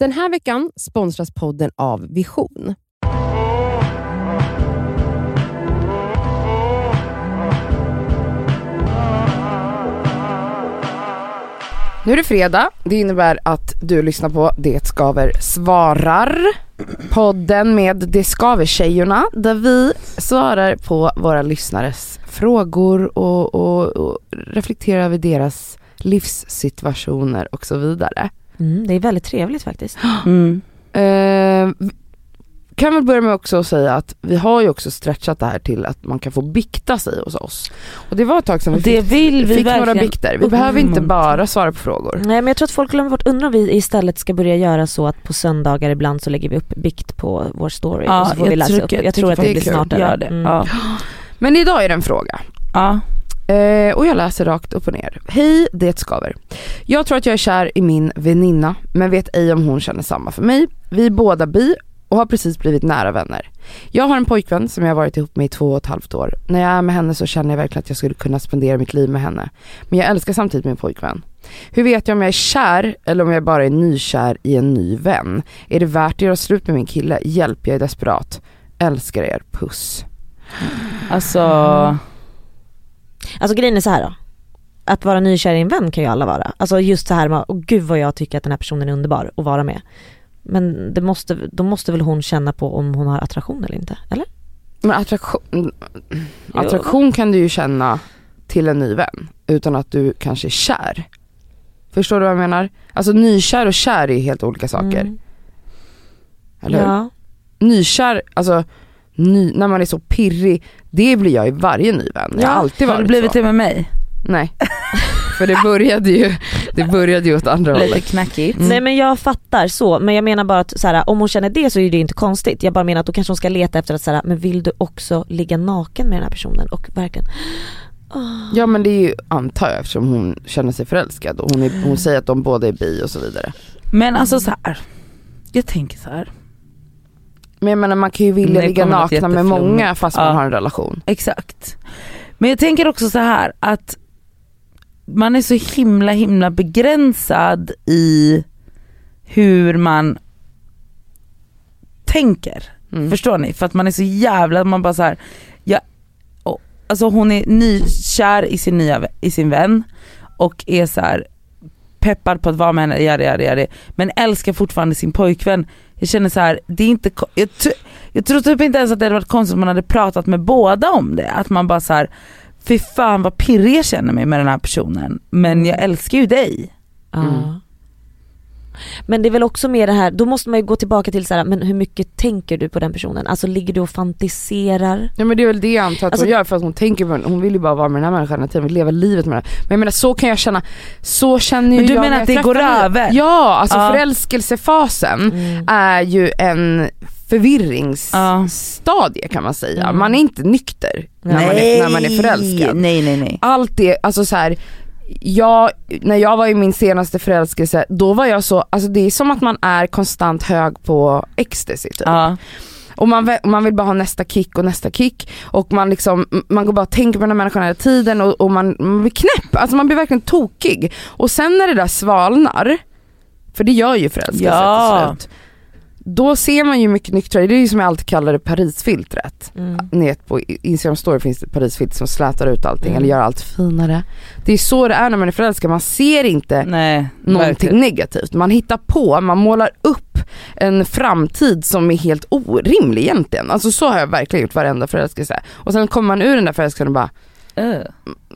Den här veckan sponsras podden av Vision. Nu är det fredag, det innebär att du lyssnar på Det Skaver svarar. Podden med Det Skaver-tjejerna där vi svarar på våra lyssnares frågor och, och, och reflekterar över deras livssituationer och så vidare. Mm, det är väldigt trevligt faktiskt. Mm. Eh, kan väl börja med också att säga att vi har ju också stretchat det här till att man kan få bikta sig hos oss. Och det var ett tag sedan vi det fick, vill vi fick några bikter. Vi behöver inte uppmuntra. bara svara på frågor. Nej men jag tror att folk glömmer bort, undrar om vi istället ska börja göra så att på söndagar ibland så lägger vi upp bikt på vår story Ja, och så får jag vi läsa upp. tycker- Jag tror att det blir det kul. smartare. Gör det. Mm. Ja. Men idag är det en fråga. Ja. Eh, och jag läser rakt upp och ner. Hej, det skaver. Jag tror att jag är kär i min väninna men vet ej om hon känner samma för mig. Vi är båda bi och har precis blivit nära vänner. Jag har en pojkvän som jag har varit ihop med i två och ett halvt år. När jag är med henne så känner jag verkligen att jag skulle kunna spendera mitt liv med henne. Men jag älskar samtidigt min pojkvän. Hur vet jag om jag är kär eller om jag bara är nykär i en ny vän? Är det värt att göra slut med min kille? Hjälp, jag är desperat. Älskar er, puss. Alltså, Alltså grejen är så här då. Att vara nykär i en vän kan ju alla vara. Alltså just så här med, åh gud vad jag tycker att den här personen är underbar att vara med. Men det måste, då måste väl hon känna på om hon har attraktion eller inte? Eller? Men attraktion, attraktion kan du ju känna till en ny vän utan att du kanske är kär. Förstår du vad jag menar? Alltså nykär och kär är helt olika saker. Mm. Eller hur? Ja. Nykär, alltså ny, när man är så pirrig, det blir jag i varje ny vän. Jag har alltid har varit du blivit så. det med mig? Nej. För det började ju, det började ju åt andra Lite hållet. knackigt. Mm. Nej men jag fattar så, men jag menar bara att så här, om hon känner det så är det inte konstigt. Jag bara menar att då kanske hon ska leta efter att så här, men vill du också ligga naken med den här personen och verkligen Ja men det är ju, antar jag eftersom hon känner sig förälskad och hon, är, hon säger att de båda är bi och så vidare. Men alltså så här. jag tänker så här. Men jag menar man kan ju vilja ligga nakna med många fast man Ja. har en relation. Exakt. Men jag tänker också så här att man är så himla himla begränsad i hur man tänker. Mm. Förstår ni? För att man är så jävla, man bara så här, ja, och, alltså hon är nykär i sin, nya, i sin vän och är så här peppad på att vara med henne, yadi, yadi, yadi, men älskar fortfarande sin pojkvän. Jag känner så här, det är inte, jag, tr- jag tror typ inte ens att det hade varit konstigt om man hade pratat med båda om det. Att man bara så här, fy fan vad pirrig jag känner mig med den här personen, men jag älskar ju dig. Ja. Mm. Men det är väl också mer det här, då måste man ju gå tillbaka till så här, men hur mycket tänker du på den personen? Alltså ligger du och fantiserar? Ja men det är väl det jag antar att Alltså- hon gör för att hon tänker på hon vill ju bara vara med den här människan hela tiden, vill leva livet med den. Men jag menar så kan jag känna, så känner ju Men du jag menar att jag det går över? Ja, alltså Ja. förälskelsefasen Mm. är ju en förvirringsstadie kan man säga. Mm. Man är inte nykter när, man är, när man är förälskad. Nej nej nej. Allt det, alltså så här. Jag, när jag var i min senaste förälskelse, då var jag så, alltså det är som att man är konstant hög på ecstasy typ. Ja. Och man, man vill bara ha nästa kick och nästa kick och man liksom, man går bara och tänker på den här människan hela tiden och, och man, man blir knäpp, alltså man blir verkligen tokig. Och sen när det där svalnar, för det gör ju förälskelse Ja. till slut. Då ser man ju mycket nyktrare, det är ju som jag alltid kallar det Parisfiltret. Mm. Nät på Instagram story finns det ett Parisfilter som slätar ut allting Mm. eller gör allt finare. Det är så det är när man är förälskad, man ser inte Nej, någonting verkligen. negativt. Man hittar på, man målar upp en framtid som är helt orimlig egentligen. Alltså så har jag verkligen gjort varenda förälskelse. Och sen kommer man ur den där förälskelsen och bara, Öh.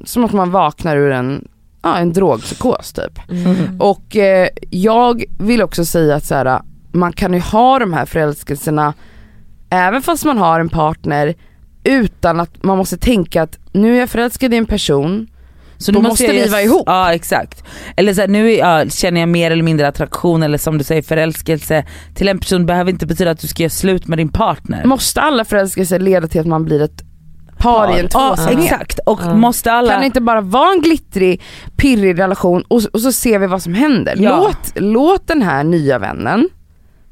som att man vaknar ur en, ja, en drogpsykos typ. Mm. Och eh, jag vill också säga att så här, man kan ju ha de här förälskelserna även fast man har en partner utan att man måste tänka att nu är jag förälskad i en person, Så Då nu måste vi vara ihop. Ja exakt. Eller så här, nu är, ja, känner jag mer eller mindre attraktion eller som du säger förälskelse till en person behöver inte betyda att du ska göra slut med din partner. måste alla förälskelser leda till att man blir ett par, i en Ja tvåsamhet? exakt och Ja. måste alla... Kan det inte bara vara en glittrig, pirrig relation och, och så ser vi vad som händer. Ja. Låt, låt den här nya vännen,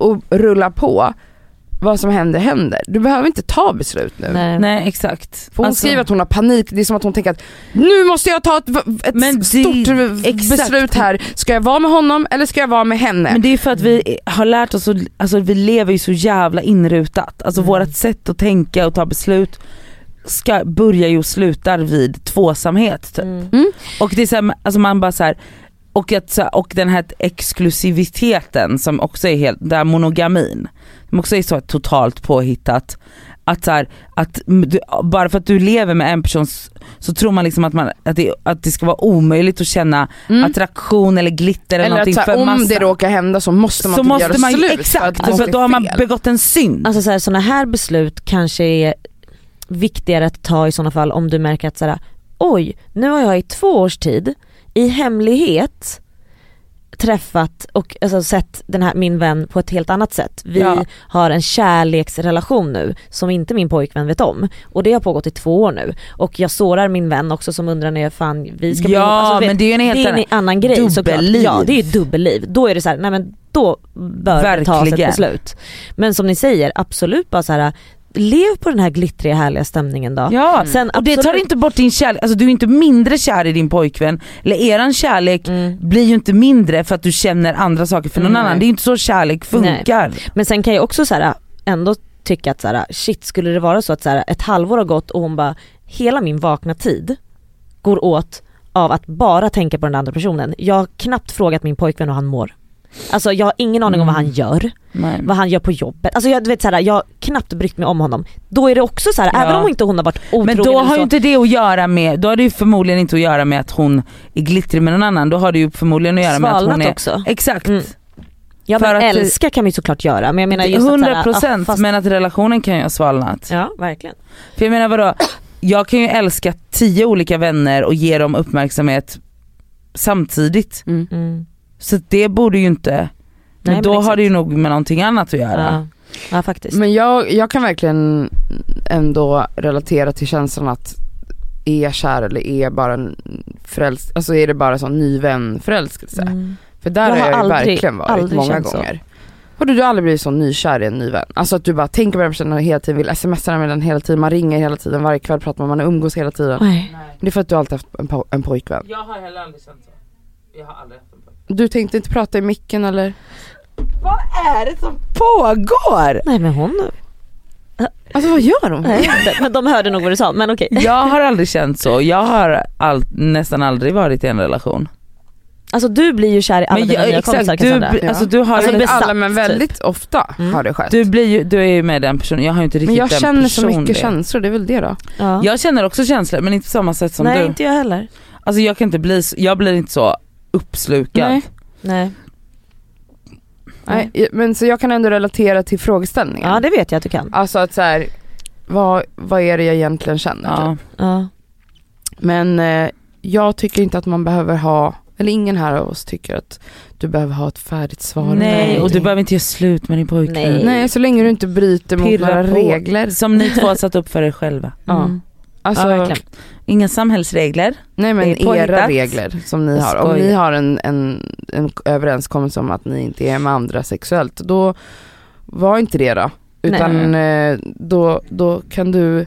Och rulla på. Vad som händer händer. Du behöver inte ta beslut nu. Nej. Nej exakt. För hon Alltså- skriver att hon har panik, det är som att hon tänker att nu måste jag ta ett, ett Men det- stort exakt. beslut här. Ska jag vara med honom eller ska jag vara med henne? Men det är för att vi har lärt oss, att, alltså vi lever ju så jävla inrutat. Alltså Mm. vårt sätt att tänka och ta beslut ska, börjar ju och slutar vid tvåsamhet. Typ. Mm. Och det är så här, alltså man bara så här, och, att, och den här exklusiviteten som också är helt, där monogamin, som också är så totalt påhittat. Att, så här, att du, bara för att du lever med en person så tror man liksom att, man, att, det, att det ska vara omöjligt att känna Mm. attraktion eller glitter eller, Eller någonting att så här, för om massa. det råkar hända så måste man så typ måste göra man slut exakt, för att för, då har man begått en synd. Alltså så här, såna här beslut kanske är viktigare att ta i sådana fall om du märker att så här, oj, nu har jag i två års tid i hemlighet träffat och alltså, sett den här, min vän på ett helt annat sätt. Vi Ja. har en kärleksrelation nu som inte min pojkvän vet om. Och det har pågått i två år nu. Och jag sårar min vän också som undrar när jag fan vi ska bli ja. Alltså, vet- men det är ju en helt en annan grej såklart. dubbelliv. Ja det är ju dubbelliv. Då är det så här, nej men då bör det tas ett Verkligen. beslut. Men som ni säger, absolut bara så här. Lev på den här glittriga härliga stämningen då. Ja, Sen och det tar inte bort din kärlek, alltså du är inte mindre kär i din pojkvän, eller eran kärlek Mm. blir ju inte mindre för att du känner andra saker för någon Nej. annan. Det är inte så kärlek funkar. Men sen kan jag också så här, ändå tycka att så här, shit skulle det vara så att så här, ett halvår har gått och hon bara, hela min vakna tid går åt av att bara tänka på den andra personen. Jag har knappt frågat min pojkvän hur han mår. Alltså jag har ingen aning om vad Mm. han gör, Nej. vad han gör på jobbet. Alltså jag, du vet, så här, jag har knappt brytt mig om honom. Då är det också så här, Ja. även om inte hon har varit otrogen Men då har ju inte det att göra med, då har det ju förmodligen inte att göra med att hon är glittrig med någon annan, då har det ju förmodligen att göra med att hon är... också. Exakt. Mm. Ja för men att älska kan vi såklart göra men jag menar just att så 100 här, procent ah, fast- men att relationen kan ju ha svalnat. Ja verkligen. För jag menar vadå, jag kan ju älska tio olika vänner och ge dem uppmärksamhet samtidigt. Mm. Mm. Så det borde ju inte, Nej, men men då har exakt. det ju nog med någonting annat att göra. Ja. ja faktiskt. Men jag, jag kan verkligen ändå relatera till känslan att är jag kär eller är jag bara en förälsk, alltså är det bara sån ny vän förälskelse? Mm. För där Jag har har jag ju aldrig- verkligen varit många känt så. gånger. Har du, du har aldrig blivit så nykär i en ny vän? Alltså att du bara tänker på den personen hela tiden, vill smsa med den hela tiden, man ringer hela tiden, varje kväll pratar man, man umgås hela tiden. Nej. Det är för att du alltid haft en, po- en pojkvän. Jag har heller aldrig känt så. Jag har aldrig haft en pojkvän. Du tänkte inte prata i micken eller? Vad är det som pågår? Nej men hon, Alltså vad gör hon? nej, men de hörde nog vad du sa men okej. Jag har aldrig känt så, jag har all, nästan aldrig varit i en relation. Alltså du blir ju kär i alla Men dina jag, nya kompisar du, bli- alltså, du, har, Alltså, besatt, alla men väldigt ofta Mm. har det skett. du, blir ju, du är ju med den personen, jag har ju inte riktigt men jag den känner så mycket känslor, det är väl det då? Ja. Jag känner också känslor men inte på samma sätt som Nej du. inte jag heller. Alltså jag kan inte bli, så- jag blir inte så uppslukad. Nej. Nej. Nej, men så jag kan ändå relatera till frågeställningen. Ja det vet jag att du kan. Alltså att så här, vad, vad är det jag egentligen känner? Ja. typ. Ja. Men eh, jag tycker inte att man behöver ha, eller ingen här av oss tycker att du behöver ha ett färdigt svar. Nej, och du behöver inte göra slut med din pojkvän. Nej. Nej, så länge du inte bryter mot Pirra några på. regler. Som ni två har satt upp för er själva. Ja. Alltså, ja. Inga samhällsregler. nej men era regler som ni har. Om ni har en, en, en överenskommelse om att ni inte är med andra sexuellt, då var inte det då. Utan eh, då, då kan du,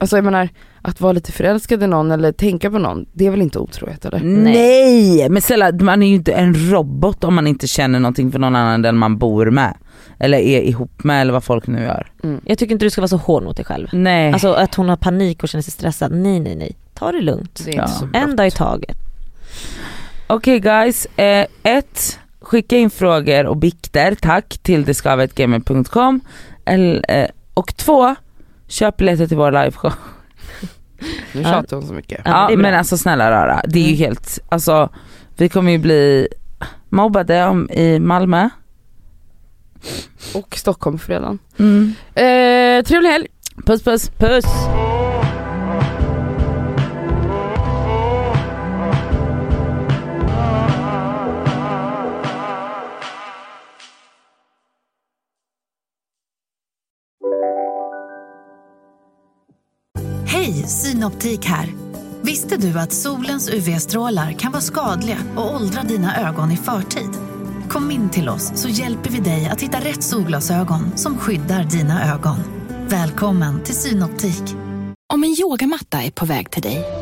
alltså jag menar att vara lite förälskad i någon eller tänka på någon, det är väl inte otrohet eller? Nej! Men snälla man är ju inte en robot om man inte känner någonting för någon annan än den man bor med. Eller är ihop med eller vad folk nu gör. Jag tycker inte du ska vara så hård mot dig själv. Nej. Alltså att hon har panik och känner sig stressad. Nej nej nej. Ta det lugnt. Det är Ja. En dag i taget. Okej guys, eh, ett, skicka in frågor och bikter tack till deskavetgamer.com Eller, eh, och två, köp biljetter till vår liveshow. Nu Ja. tjatar hon så mycket. Ja, Ja, men alltså snälla rara, det är ju Mm. helt, alltså vi kommer ju bli mobbade om, i Malmö. Och Stockholm på fredagen. Mm. Eh, trevlig helg! Puss puss. Puss. Hej, Synoptik här. Visste du att solens UV-strålar kan vara skadliga och åldra dina ögon i förtid? Kom in till oss så hjälper vi dig att hitta rätt solglasögon som skyddar dina ögon. Välkommen till Synoptik. Om en yogamatta är på väg till dig,